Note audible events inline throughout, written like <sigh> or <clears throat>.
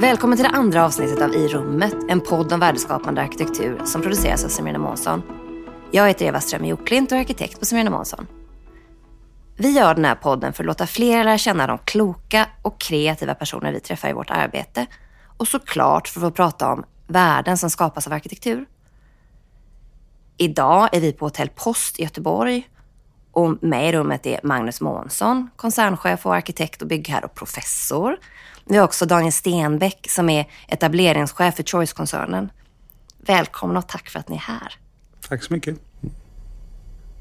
Välkommen till det andra avsnittet av I rummet, en podd om värdeskapande arkitektur som produceras av Semina Månsson. Jag heter Eva Ström Joklint och är arkitekt på Semina Månsson. Vi gör den här podden för att låta fler lära känna de kloka och kreativa personer vi träffar i vårt arbete och såklart för att få prata om värden som skapas av arkitektur. Idag är vi på Hotell Post i Göteborg och med i rummet är Magnus Månsson, koncernchef och arkitekt och byggherre och professor. Vi har också Daniel Stenbeck som är etableringschef för Choice-koncernen. Välkomna och tack för att ni är här. Tack så mycket.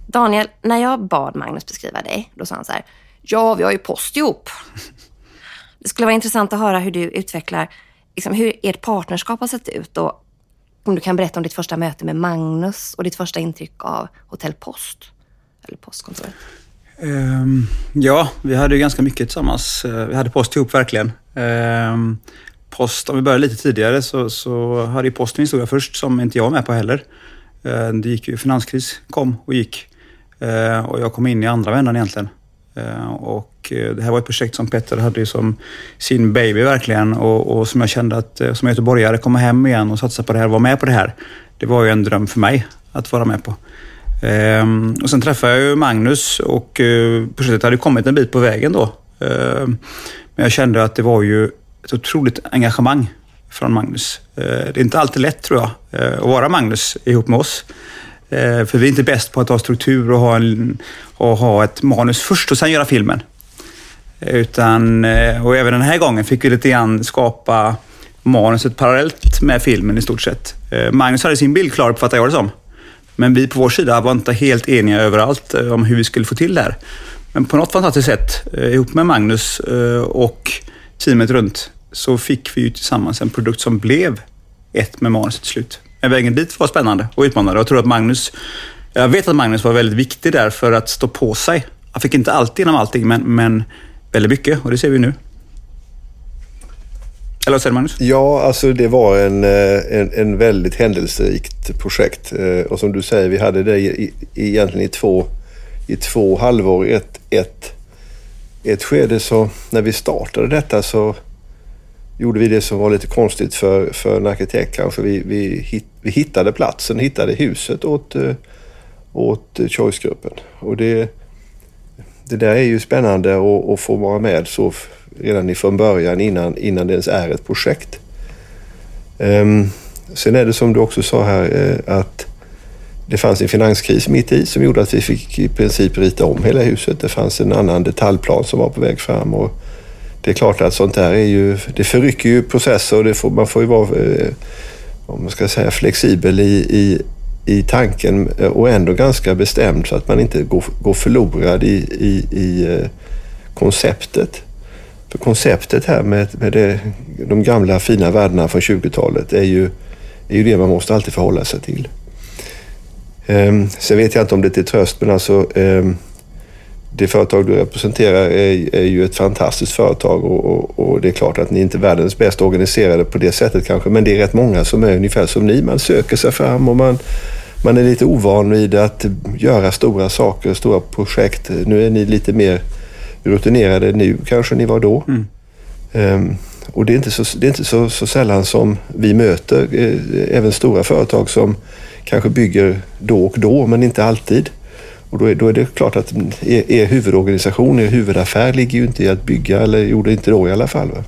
Daniel, när jag bad Magnus beskriva dig, då sa han så här. Ja, vi har ju post ihop. <laughs> Det skulle vara intressant att höra hur du utvecklar, liksom, hur ert partnerskap har sett ut och om du kan berätta om ditt första möte med Magnus och ditt första intryck av Hotell Post, eller postkontoret. Um, ja, vi hade ju ganska mycket tillsammans. Eh, vi hade post ihop verkligen. Ehm, post, om vi börjar lite tidigare så, så hade ju Post en historia först som inte jag var med på heller. Ehm, det gick ju, finanskris kom och gick. Ehm, och jag kom in i andra vändan egentligen. Och eh, det här var ett projekt som Petter hade som sin baby verkligen och, och som jag kände att eh, som göteborgare komma hem igen och satsa på det här, vara med på det här. Det var ju en dröm för mig att vara med på. Och sen träffade jag ju Magnus och eh, projektet hade kommit en bit på vägen då. Ehm, men jag kände att det var ju ett otroligt engagemang från Magnus. Ehm, det är inte alltid lätt tror jag eh, att vara Magnus ihop med oss. Ehm, för vi är inte bäst på att ha struktur och ha, en, och ha ett manus först och sen göra filmen. Utan, eh, och även den här gången fick vi lite grann skapa manuset parallellt med filmen i stort sett. Magnus hade sin bild klar, uppfattar jag det som. Men vi på vår sida var inte helt eniga överallt eh, om hur vi skulle få till det här. Men på något fantastiskt sätt, eh, ihop med Magnus eh, och teamet runt, så fick vi ju tillsammans en produkt som blev ett med manuset till slut. Men vägen dit var spännande och utmanande. Jag tror att Magnus, jag vet att Magnus var väldigt viktig där för att stå på sig. Han fick inte alltid igenom allting, men, men väldigt mycket och det ser vi nu. Eller vad säger du Magnus? Ja, alltså det var en, eh, en, en väldigt händelserikt projekt. Eh, och som du säger, vi hade det i, egentligen i två, i två halvår. Ett, ett, ett skede så när vi startade detta så gjorde vi det som var lite konstigt för, för en arkitekt kanske. Vi, vi, hit, vi hittade platsen, hittade huset åt, eh, åt Choice-gruppen. Och det, det där är ju spännande att, att få vara med så redan från början innan, innan det ens är ett projekt. Um, sen är det som du också sa här eh, att det fanns en finanskris mitt i som gjorde att vi fick i princip rita om hela huset. Det fanns en annan detaljplan som var på väg fram. Och det är klart att sånt där är ju, det förrycker ju processer och det får, man får ju vara eh, om man ska säga, flexibel i, i, i tanken och ändå ganska bestämd så att man inte går, går förlorad i, i, i eh, konceptet. För konceptet här med, med det, de gamla fina värdena från 20-talet är ju, är ju det man måste alltid förhålla sig till. Um, sen vet jag inte om det är till tröst, men alltså um, det företag du representerar är, är ju ett fantastiskt företag och, och, och, det är klart att ni inte är världens bäst organiserade på det sättet kanske, men det är rätt många som är ungefär som ni. Man söker sig fram och man, man är lite ovan vid att göra stora saker, stora projekt. Nu är ni lite mer rutinerade nu kanske ni var då. Mm. Um, och det är inte, så, det är inte så, så sällan som vi möter eh, även stora företag som kanske bygger då och då, men inte alltid. Och då är, då är det klart att er, er huvudorganisation, er huvudaffär ligger ju inte i att bygga, eller gjorde inte då i alla fall. Va?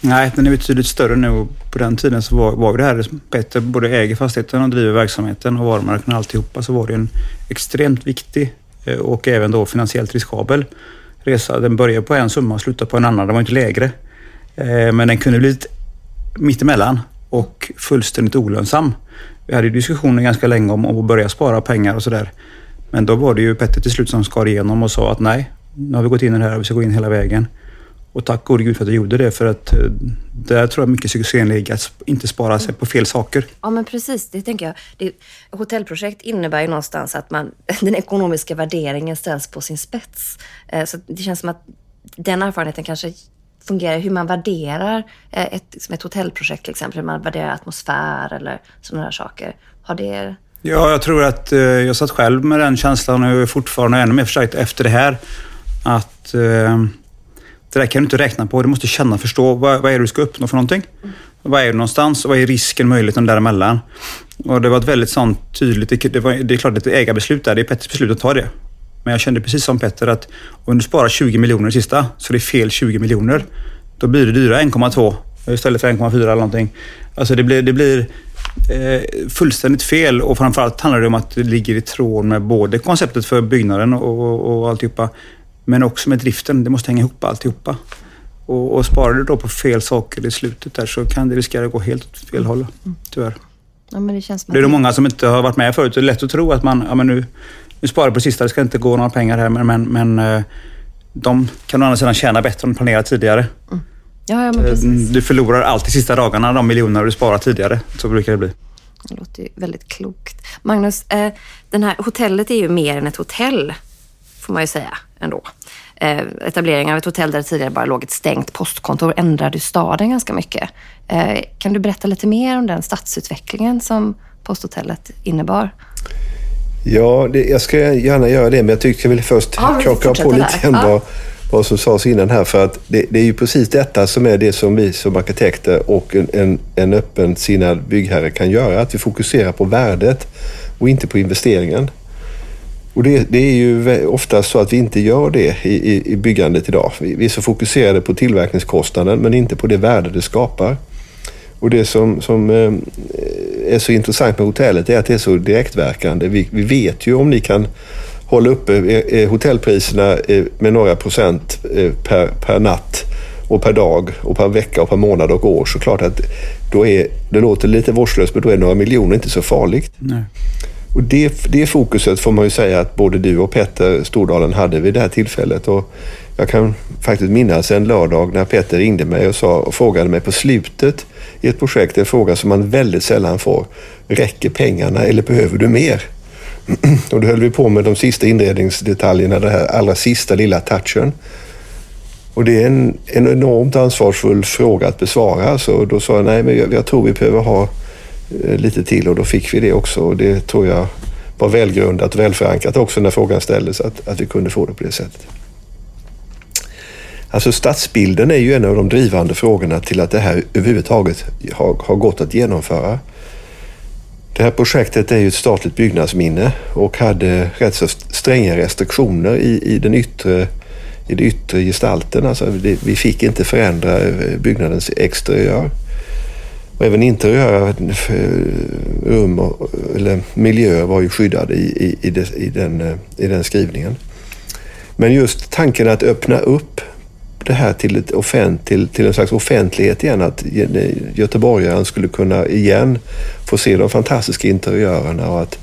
Nej, den är betydligt större nu. På den tiden så var, var det här bättre. Både äger fastigheten och driver verksamheten och varumärken och alltihopa så var det en extremt viktig eh, och även då finansiellt riskabel resa. Den började på en summa och slutade på en annan. Den var inte lägre. Eh, men den kunde blivit mittemellan och fullständigt olönsam. Vi hade diskussioner ganska länge om att börja spara pengar och sådär. Men då var det ju Petter till slut som skar igenom och sa att nej, nu har vi gått in i det här och vi ska gå in hela vägen. Och tack gode gud för att du gjorde det, för att eh, där tror jag mycket succén ligger, att inte spara sig på fel saker. Ja, men precis. Det tänker jag. Det, hotellprojekt innebär ju någonstans att man, <laughs> den ekonomiska värderingen ställs på sin spets. Eh, så det känns som att den erfarenheten kanske fungerar, hur man värderar eh, ett, liksom ett hotellprojekt till exempel, hur man värderar atmosfär eller sådana här saker. Har det... Ja, jag tror att eh, jag satt själv med den känslan och är fortfarande ännu mer förstärkt efter det här. Att eh, Det där kan du inte räkna på. Du måste känna och förstå. Vad, vad är det du ska uppnå för någonting? Mm. Vad är det någonstans? Vad är risken, möjligheten däremellan? Och det var ett väldigt sånt tydligt... Det, var, det är klart att det är ett ägarbeslut där. Det är Petters beslut att ta det. Men jag kände precis som Petter att om du sparar 20 miljoner i sista, så det är fel 20 miljoner. Då blir det dyra 1,2 istället för 1,4 eller någonting. Alltså det blir, det blir eh, fullständigt fel och framförallt handlar det om att det ligger i tråd med både konceptet för byggnaden och, och, och alltihopa, men också med driften. Det måste hänga ihop alltihopa. Och, och sparar du då på fel saker i slutet där så kan det riskera att gå helt åt fel håll, tyvärr. Ja, det, det är det många som inte har varit med förut. Det är lätt att tro att man, ja, men nu, nu sparar på sista, det ska inte gå några pengar här, men, men, men eh, de kan å andra sidan tjäna bättre än planerat tidigare. Mm. Ja, ja, men precis. Du förlorar alltid sista dagarna de miljoner du sparar tidigare. Så brukar det bli. Det låter ju väldigt klokt. Magnus, eh, den här hotellet är ju mer än ett hotell, får man ju säga ändå. Eh, etableringen av ett hotell där det tidigare bara låg ett stängt postkontor ändrade staden ganska mycket. Eh, kan du berätta lite mer om den stadsutvecklingen som posthotellet innebar? Ja, det, jag ska gärna göra det, men jag tyckte jag ville först ja, krocka på lite grann vad, vad som sades innan här. För att det, det, är ju precis detta som är det som vi som arkitekter och en, en, en öppen sinnad byggherre kan göra. Att vi fokuserar på värdet och inte på investeringen. Och det, det, är ju ofta så att vi inte gör det i, i, i byggandet idag. Vi, vi, är så fokuserade på tillverkningskostnaden men inte på det värde det skapar. Och det som, som eh, är så intressant med hotellet är att det är så direktverkande. Vi, vi vet ju om ni kan hålla uppe eh, eh, hotellpriserna med några procent per, per natt och per dag och per vecka och per månad och år så klart att då är, det låter lite vårdslöst men då är några miljoner inte så farligt. Nej. Och det, det fokuset får man ju säga att både du och Petter Stordalen hade vid det här tillfället. Och jag kan faktiskt minnas en lördag när Petter ringde mig och, sa, och frågade mig på slutet i ett projekt, en fråga som man väldigt sällan får. Räcker pengarna eller behöver du mer? <clears throat> Och då höll vi på med de sista inredningsdetaljerna, den här allra sista lilla touchen. Och det är en, en enormt ansvarsfull fråga att besvara. Så då sa jag, nej men jag, jag tror vi behöver ha Eh, lite till och då fick vi det också. Och det tror jag var välgrundat och välförankrat också när frågan ställdes att, att vi kunde få det på det sättet. Alltså stadsbilden är ju en av de drivande frågorna till att det här överhuvudtaget har, har gått att genomföra. Det här projektet är ju ett statligt byggnadsminne och hade rätt så stränga restriktioner i, i den yttre i de yttre gestalten. Alltså det, vi fick inte förändra eh, byggnadens exteriör. Och även interiöra eh, rum och, eller miljöer var ju skyddade i, i, i, det, i, den, eh, i den skrivningen. Men just tanken att öppna upp det här till, ett offent, till, till en slags offentlighet igen. Att göteborgaren skulle kunna igen få se de fantastiska interiörerna och att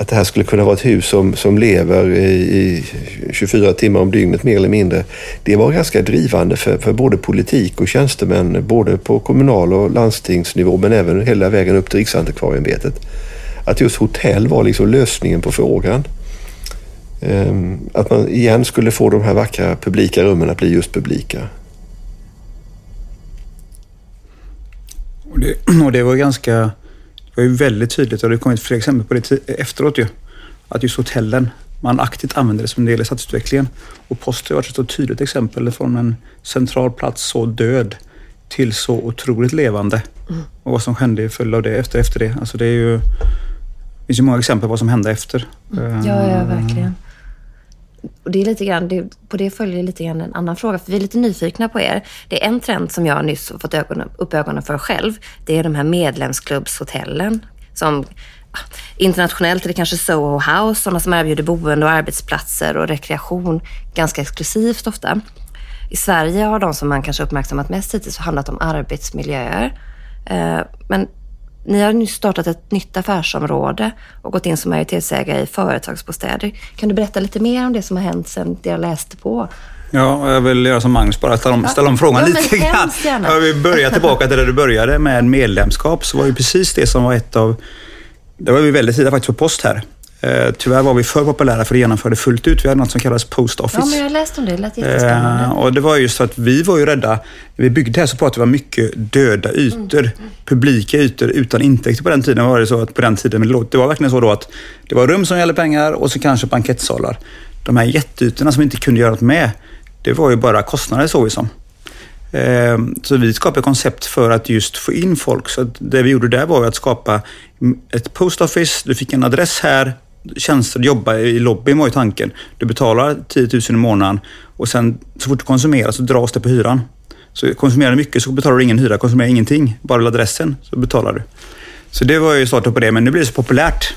att det här skulle kunna vara ett hus som, som lever i, i 24 timmar om dygnet mer eller mindre. Det var ganska drivande för, för både politik och tjänstemän, både på kommunal och landstingsnivå men även hela vägen upp till Riksantikvarieämbetet. Att just hotell var liksom lösningen på frågan. Ehm, att man igen skulle få de här vackra publika rummen att bli just publika. Och det, <clears throat> och det var ganska var ju väldigt tydligt och det har kommit fler exempel på det efteråt ju. Att just hotellen, man aktivt använder det som en del i stadsutvecklingen. Och post har varit ett så tydligt exempel från en central plats så död till så otroligt levande. Mm. Och vad som hände i följd av det efter, efter det. Alltså det är ju... Det finns ju många exempel på vad som hände efter. Mm. Ja, ja, verkligen. Och det är lite grann, det, på det följer lite grann en annan fråga, för vi är lite nyfikna på er. Det är en trend som jag nyss har fått ögonen, upp ögonen för själv. Det är de här medlemsklubbshotellen som ah, Internationellt är det kanske Soho House, sådana som erbjuder boende och arbetsplatser och rekreation ganska exklusivt ofta. I Sverige har de som man kanske uppmärksammat mest hittills handlat om arbetsmiljöer. Eh, men ni har nyss startat ett nytt affärsområde och gått in som majoritetsägare i företagsbostäder. Kan du berätta lite mer om det som har hänt sedan det jag läste på? Ja, jag vill göra som Magnus, bara ställa om, ställa om frågan ja, lite grann. Ja, vi börjar tillbaka till där du började med medlemskap, så var ju precis det som var ett av... Det var vi väldigt tidiga faktiskt på post här. Eh, tyvärr var vi för populära för att genomföra det fullt ut. Vi hade något som kallades Post Office. Ja, men jag läste om det. Det lät jättespännande. Eh, och det var just för att vi var ju rädda. När vi byggde här så pratade vi om mycket döda ytor. Mm. Publika ytor utan intäkter på den tiden. Var det så att på den tiden, det var verkligen så då att det var rum som gällde pengar och så kanske bankettsalar. De här jätteytorna som vi inte kunde göra något med. det var ju bara kostnader såg vi som. Eh, så vi skapade koncept för att just få in folk. Så det vi gjorde där var att skapa ett post office. Du fick en adress här, tjänster, jobba i lobbyn var ju tanken. Du betalar 10 000 i månaden och sen så fort du konsumerar så dras det på hyran. Så konsumerar du mycket så betalar du ingen hyra, konsumerar ingenting, bara adressen så betalar du. Så det var ju starten på det, men nu blir det så populärt.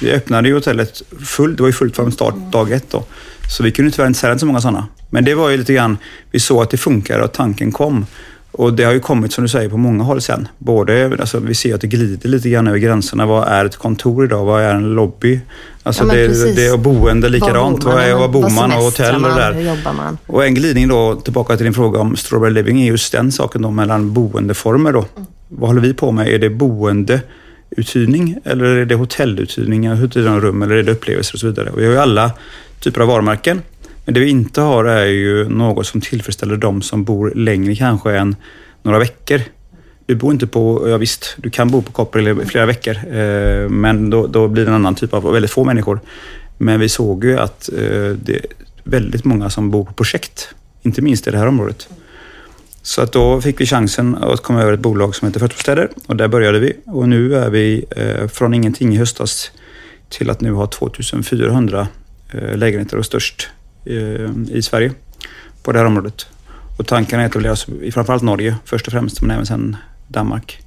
Vi öppnade ju hotellet fullt, det var ju fullt från start dag ett då. Så vi kunde tyvärr inte sälja så många sådana. Men det var ju lite grann, vi såg att det funkar och tanken kom. Och det har ju kommit, som du säger, på många håll sen. Både, alltså, vi ser att det glider lite grann över gränserna. Vad är ett kontor idag? Vad är en lobby? Alltså ja, det, det är boende likadant. Vad, är, vad bor man och hotell och där. Hur jobbar man? Och en glidning då, tillbaka till din fråga om Strawberry Living, är just den saken då mellan boendeformer då. Mm. Vad håller vi på med? Är det boendeuthyrning eller är det hotelluthyrning, hyra rum eller är det upplevelser och så vidare? Och vi har ju alla typer av varumärken. Men det vi inte har är ju något som tillfredsställer de som bor längre kanske än några veckor. Du bor inte på, ja visst, du kan bo på Koppel i flera veckor, eh, men då, då, blir det en annan typ av, väldigt få människor. Men vi såg ju att eh, det är väldigt många som bor på projekt, inte minst i det här området. Så att då fick vi chansen att komma över ett bolag som heter Företagsbostäder och där började vi. Och nu är vi eh, från ingenting i höstas till att nu ha 2400 eh, lägenheter och störst i Sverige på det här området. Och tanken är att etableras i framförallt Norge först och främst, men även sen Danmark.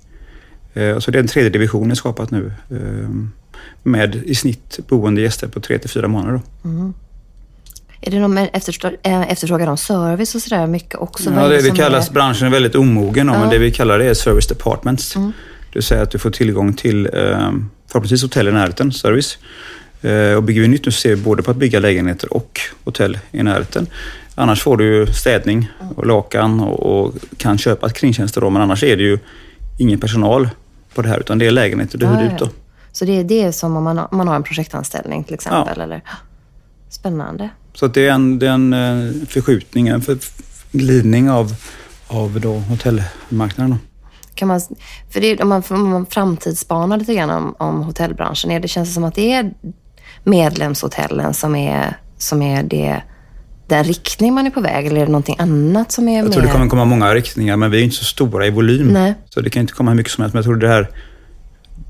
Eh, så det är en tredje division skapat nu eh, med i snitt boende gäster på tre till fyra månader. Mm. Är det någon eh, efterfrågan om service och sådär mycket också? Ja, det, det kallas, är... branschen är väldigt omogen om, ja. men det vi kallar det är service departments. Mm. Det vill säga att du får tillgång till förhoppningsvis hotell i närheten, service. Och bygger vi nytt nu så ser vi både på att bygga lägenheter och hotell i närheten. Annars får du ju städning och lakan och, och kan köpa kringtjänster då, men annars är det ju ingen personal på det här utan det är lägenheter du hyr ut då. Så det är det som om man, om man har en projektanställning till exempel? Ja. Eller? Spännande. Så det är en, det är en eh, förskjutning, en för, glidning av, av då hotellmarknaden. Kan man, för det, om, man, om man framtidsspanar lite grann om, om hotellbranschen, är det, känns det som att det är medlemshotellen som är, som är det den riktning man är på väg eller är det någonting annat som är Jag mer... tror det kommer komma många riktningar men vi är inte så stora i volym. Nej. Så det kan inte komma hur mycket som helst. Men jag tror det här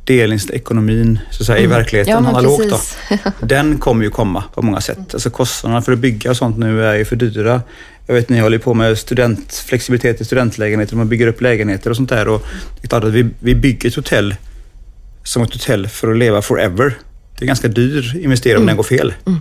delningsekonomin så att säga, mm. i verkligheten, ja, analogt då. <laughs> Den kommer ju komma på många sätt. Alltså kostnaderna för att bygga och sånt nu är ju för dyra. Jag vet ni håller på med student, flexibilitet i studentlägenheter, man bygger upp lägenheter och sånt där. Och det är klart att vi, vi bygger ett hotell som ett hotell för att leva forever. Det är ganska dyr investering om mm. den går fel. Mm.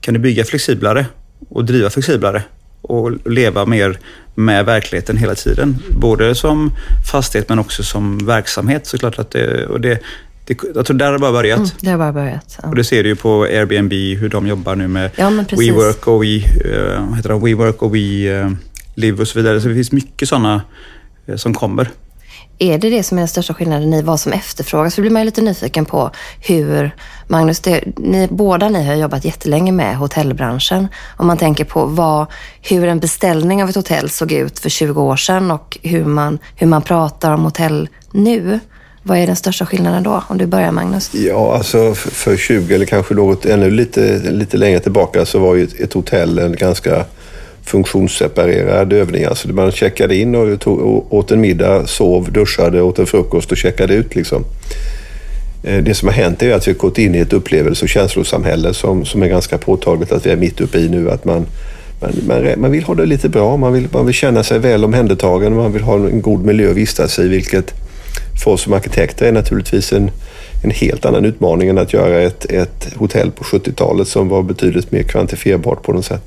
Kan du bygga flexiblare och driva flexiblare och leva mer med verkligheten hela tiden. Både som fastighet men också som verksamhet såklart. Att det, och det, det, jag tror där har det bara börjat. Mm, det har bara börjat. Ja. Och det ser du ju på Airbnb, hur de jobbar nu med ja, WeWork och We, uh, heter det, WeWork och We uh, Live och så vidare. Så det finns mycket sådana uh, som kommer. Är det det som är den största skillnaden i vad som efterfrågas? Så blir man ju lite nyfiken på hur, Magnus, det, ni, båda ni har jobbat jättelänge med hotellbranschen. Om man tänker på vad, hur en beställning av ett hotell såg ut för 20 år sedan och hur man, hur man pratar om hotell nu. Vad är den största skillnaden då? Om du börjar Magnus. Ja, alltså för 20 eller kanske något ännu lite, lite längre tillbaka så var ju ett, ett hotell en ganska funktionsseparerad övning. Alltså man checkade in och tog, åt en middag, sov, duschade, åt en frukost och checkade ut. Liksom. Eh, det som har hänt är att vi har gått in i ett upplevelse och känslosamhälle som, som är ganska påtagligt att vi är mitt uppe i nu. Att man, man, man, man vill ha det lite bra, man vill, man vill känna sig väl omhändertagen, och man vill ha en god miljö att vistas i, vilket för oss som arkitekter är naturligtvis en, en helt annan utmaning än att göra ett, ett hotell på 70-talet som var betydligt mer kvantifierbart på något sätt.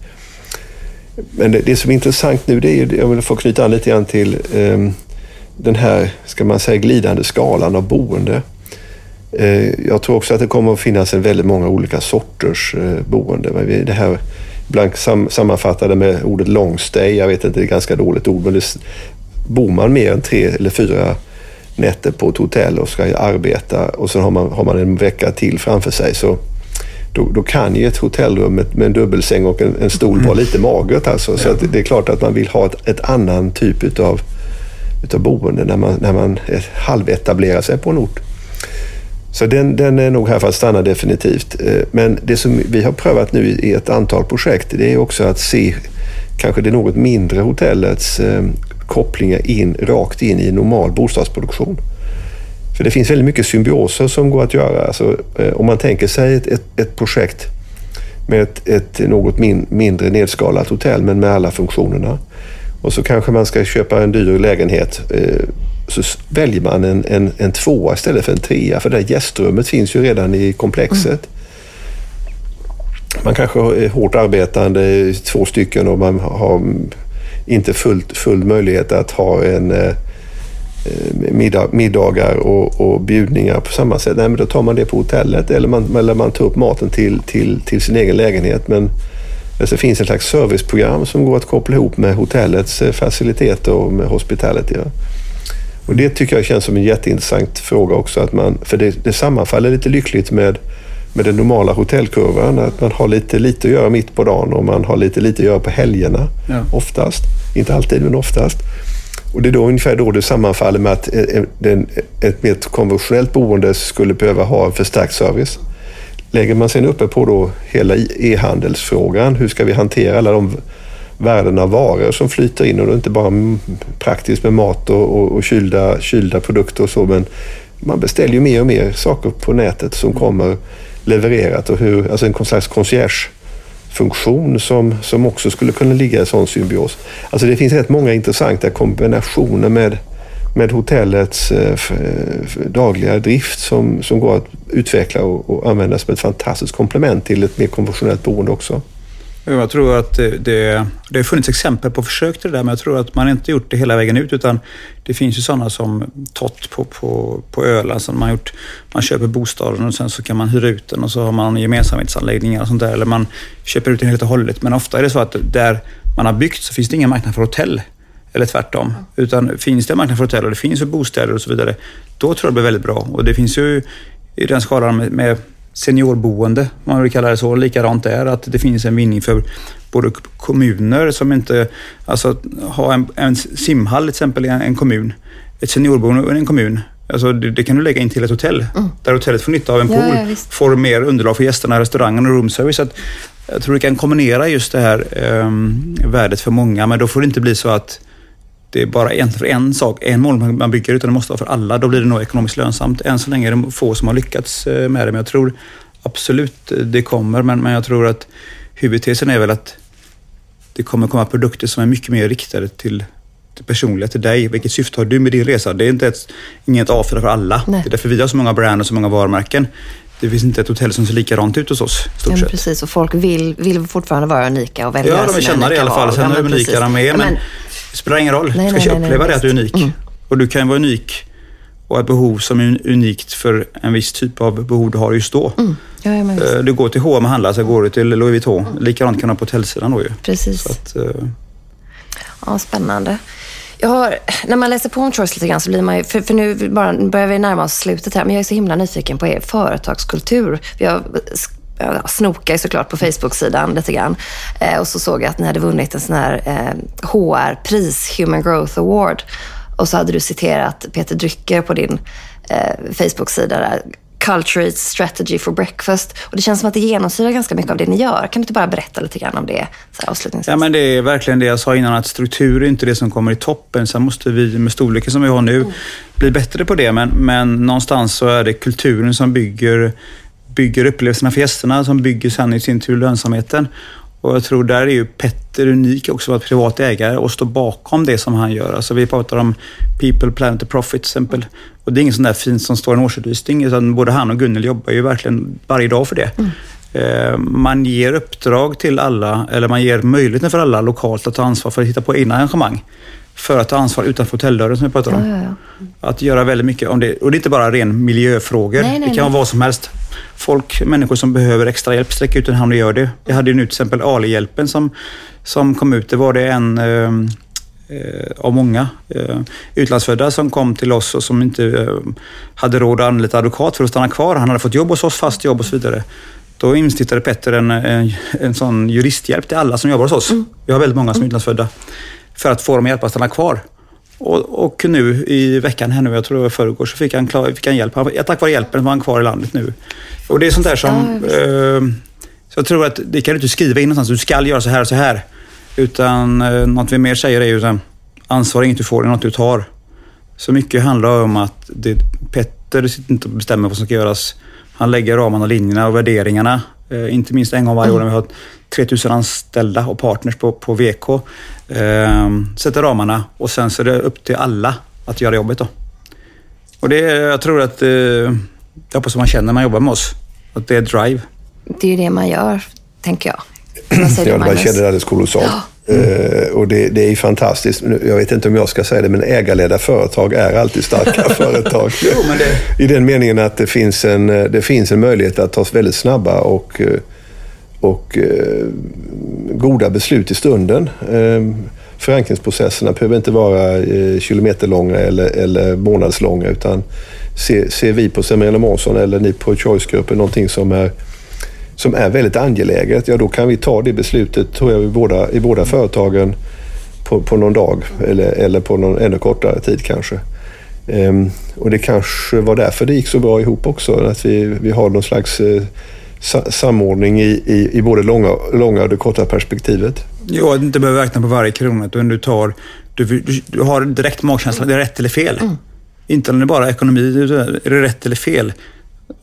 Men det, det, som är intressant nu, det är, jag vill få knyta an lite grann till eh, den här, ska man säga, glidande skalan av boende. Eh, jag tror också att det kommer att finnas en väldigt många olika sorters eh, boende. Det här ibland sam, sammanfattade med ordet long stay, jag vet inte, det är ett ganska dåligt ord, men det, bor man mer än tre eller fyra nätter på ett hotell och ska arbeta och sen har man, har man en vecka till framför sig så då, då kan ju ett hotellrum med, med en dubbelsäng och en, en stol vara lite magert. Alltså. Så det är klart att man vill ha ett, ett annan typ utav, utav boende när man, när man halvetablerar sig på en ort. Så den, den är nog här för att stanna definitivt. Eh, men det som vi har prövat nu i ett antal projekt det är också att se kanske det något mindre hotellets eh, kopplingar in, rakt in i normal bostadsproduktion. För det finns väldigt mycket symbioser som går att göra. Alltså, eh, om man tänker sig ett, ett, ett projekt med ett, ett något min, mindre nedskalat hotell men med alla funktionerna. Och så kanske man ska köpa en dyr lägenhet. Eh, så väljer man en, en, en tvåa istället för en trea för det där gästrummet finns ju redan i komplexet. Mm. Man kanske är eh, hårt arbetande, två stycken och man har inte fullt, full möjlighet att ha en eh, middag, middagar och, och bjudningar på samma sätt. Nej, men då tar man det på hotellet eller man, eller man tar upp maten till, till, till sin egen lägenhet. Men alltså, det finns ett slags serviceprogram som går att koppla ihop med hotellets eh, faciliteter och med hospitality. Ja. Och det tycker jag känns som en jätteintressant fråga också. Att man, för det, det sammanfaller lite lyckligt med, med den normala hotellkurvan. Att man har lite lite att göra mitt på dagen och man har lite lite att göra på helgerna. Ja. Oftast. Inte alltid, men oftast. Och det är då ungefär då det sammanfaller med att e- e- ett mer konventionellt boende skulle behöva ha en förstärkt service. Lägger man sen uppe på då hela e-handelsfrågan, hur ska vi hantera alla de värden av varor som flyter in och då inte bara praktiskt med mat och, och, och kylda, kylda produkter och så men man beställer ju mer och mer saker på nätet som kommer levererat och hur, alltså en slags concierge funktion som, som också skulle kunna ligga i sån symbios. Alltså det finns rätt många intressanta kombinationer med, med hotellets eh, dagliga drift som, som går att utveckla och, och använda som ett fantastiskt komplement till ett mer konventionellt boende också. Jag tror att det, det, har funnits exempel på försök till det där, men jag tror att man inte gjort det hela vägen ut, utan det finns ju sådana som Tott på, på, på Öland, alltså, som man gjort. Man köper bostaden och sen så kan man hyra ut den och så har man gemensamhetsanläggningar och sånt där, eller man köper ut den helt och hållet. Men ofta är det så att där man har byggt så finns det ingen marknad för hotell. Eller tvärtom. Utan finns det en marknad för hotell och det finns för bostäder och så vidare, då tror jag det blir väldigt bra. Och det finns ju i den skalan med, med seniorboende, man vill kalla det så, likadant där. Att det finns en vinning för både kommuner som inte, alltså ha en, en simhall till exempel i en, en kommun, ett seniorboende i en kommun. Alltså det, det, kan du lägga in till ett hotell, mm. där hotellet får nytta av en pool, ja, ja, får mer underlag för gästerna, restaurangen och roomservice. Att jag tror du kan kombinera just det här eh, värdet för många, men då får det inte bli så att det är bara egentligen för en sak, en mål man bygger, utan det måste vara för alla. Då blir det nog ekonomiskt lönsamt. Än så länge är det få som har lyckats eh, med det, men jag tror absolut det kommer. Men, men jag tror att huvudtesen är väl att det kommer komma produkter som är mycket mer riktade till det personliga, till dig. Vilket syfte har du med din resa? Det är inte ett, inget A för alla. Nej. Det är därför vi har så många brand och så många varumärken. Det finns inte ett hotell som ser likadant ut hos oss. Stort ja, precis, och folk vill, vill fortfarande vara unika och välja Ja, de vill känna det i alla fall. Sen hur unika de är. Men, det spelar ingen roll. Nej, du ska nej, uppleva nej, det att du är unik. Mm. Och du kan vara unik och ett behov som är unikt för en viss typ av behov du har just då. Mm. Ja, ja, du går till H&M och handlar, så går du till Louis Vuitton. Mm. Likadant kan du ha på hotellsidan då ju. Precis. Att, uh... Ja, spännande. Jag har, när man läser på om Choice lite grann så blir man ju, för, för nu bara, börjar vi närma oss slutet här, men jag är så himla nyfiken på er företagskultur. Vi har jag snokade såklart på Facebook-sidan lite grann. Eh, och så såg jag att ni hade vunnit en sån här eh, HR-pris, Human Growth Award. Och så hade du citerat Peter Drycker på din eh, Facebook-sida där. Culture strategy for breakfast. Och det känns som att det genomsyrar ganska mycket av det ni gör. Kan du inte bara berätta lite grann om det så här, avslutningsvis? Ja, men det är verkligen det jag sa innan, att struktur är inte det som kommer i toppen. Sen måste vi med storleken som vi har nu mm. bli bättre på det. Men, men någonstans så är det kulturen som bygger bygger upplevelserna för gästerna som bygger sen i sin tur lönsamheten. Och jag tror där är ju Petter unik också att privat ägare och stå bakom det som han gör. Alltså vi pratar om People, Planet and Profit till exempel. Och det är inget sånt där fint som står i en årsredovisning utan både han och Gunnel jobbar ju verkligen varje dag för det. Mm. Eh, man ger uppdrag till alla, eller man ger möjligheten för alla lokalt att ta ansvar för att hitta på egna arrangemang för att ta ansvar utanför hotelldörren som vi pratade om. Ja, ja, ja. Att göra väldigt mycket om det. Och det är inte bara ren miljöfrågor. Nej, nej, det kan vara vad som helst. Folk, människor som behöver extra hjälp, sträcker ut en hand och gör det. Vi hade ju nu till exempel Ali-hjälpen som, som kom ut. Det var det en eh, eh, av många eh, utlandsfödda som kom till oss och som inte eh, hade råd att anlita advokat för att stanna kvar. Han hade fått jobb hos oss, fast jobb och så vidare. Då instiftade Petter en, en, en sån juristhjälp till alla som jobbar hos oss. Mm. Vi har väldigt många som är utlandsfödda för att få dem att hjälpa att stanna kvar. Och, och nu i veckan här nu, jag tror det var förrgår, så fick han, klar, fick han hjälp. Han, tack vare hjälpen var han kvar i landet nu. Och det är sånt där som... Ja, eh, så jag tror att det kan du inte skriva in någonstans. Du ska göra så här och så här. Utan eh, något vi mer säger är ju att ansvar är inget du får, det är något du tar. Så mycket handlar om att det, Petter sitter inte och bestämmer vad som ska göras. Han lägger ramarna, linjerna och värderingarna. Eh, inte minst en gång varje år när vi har 3000 anställda och partners på, på VK. Eh, sätter ramarna och sen så är det upp till alla att göra jobbet. Då. Och det, jag tror att, eh, jag hoppas man känner när man jobbar med oss, att det är drive. Det är ju det man gör, tänker jag. <clears throat> Vad säger Ja, du, man Magnus? känner det alldeles kolossalt. Eh, och det, det är fantastiskt. Jag vet inte om jag ska säga det, men ägarledda företag är alltid starka <laughs> företag. Jo, det- I den meningen att det finns, en, eh, det finns en möjlighet att ta väldigt snabba och, eh, och goda beslut i stunden. Förankringsprocesserna behöver inte vara kilometerlånga eller, eller månadslånga utan ser, ser vi på Semir Månsson eller ni på Choice-gruppen någonting som är som är väldigt angeläget, ja då kan vi ta det beslutet tror jag i båda, i båda företagen på, på någon dag eller, eller på någon ännu kortare tid kanske. Ehm, och det kanske var därför det gick så bra ihop också, att vi, vi har någon slags eh, sa, samordning i, i, i både långa, långa och det korta perspektivet. Jo, att du inte behöver räkna på varje krona, utan du tar... Du, du, du har direkt magkänsla, det är rätt eller fel. Inte om det är bara ekonomi, är det rätt eller fel?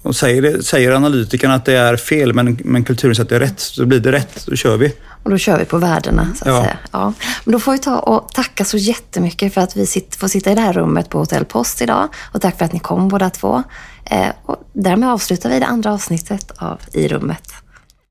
Och säger, säger analytikerna att det är fel, men, men kulturen säger att det är rätt, så blir det rätt. Då kör vi. Och då kör vi på värdena, så att Ja. säga. Ja. Men då får vi ta och tacka så jättemycket för att vi sitter, får sitta i det här rummet på Hotell Post idag. Och tack för att ni kom båda två. Eh, och därmed avslutar vi det andra avsnittet av I rummet.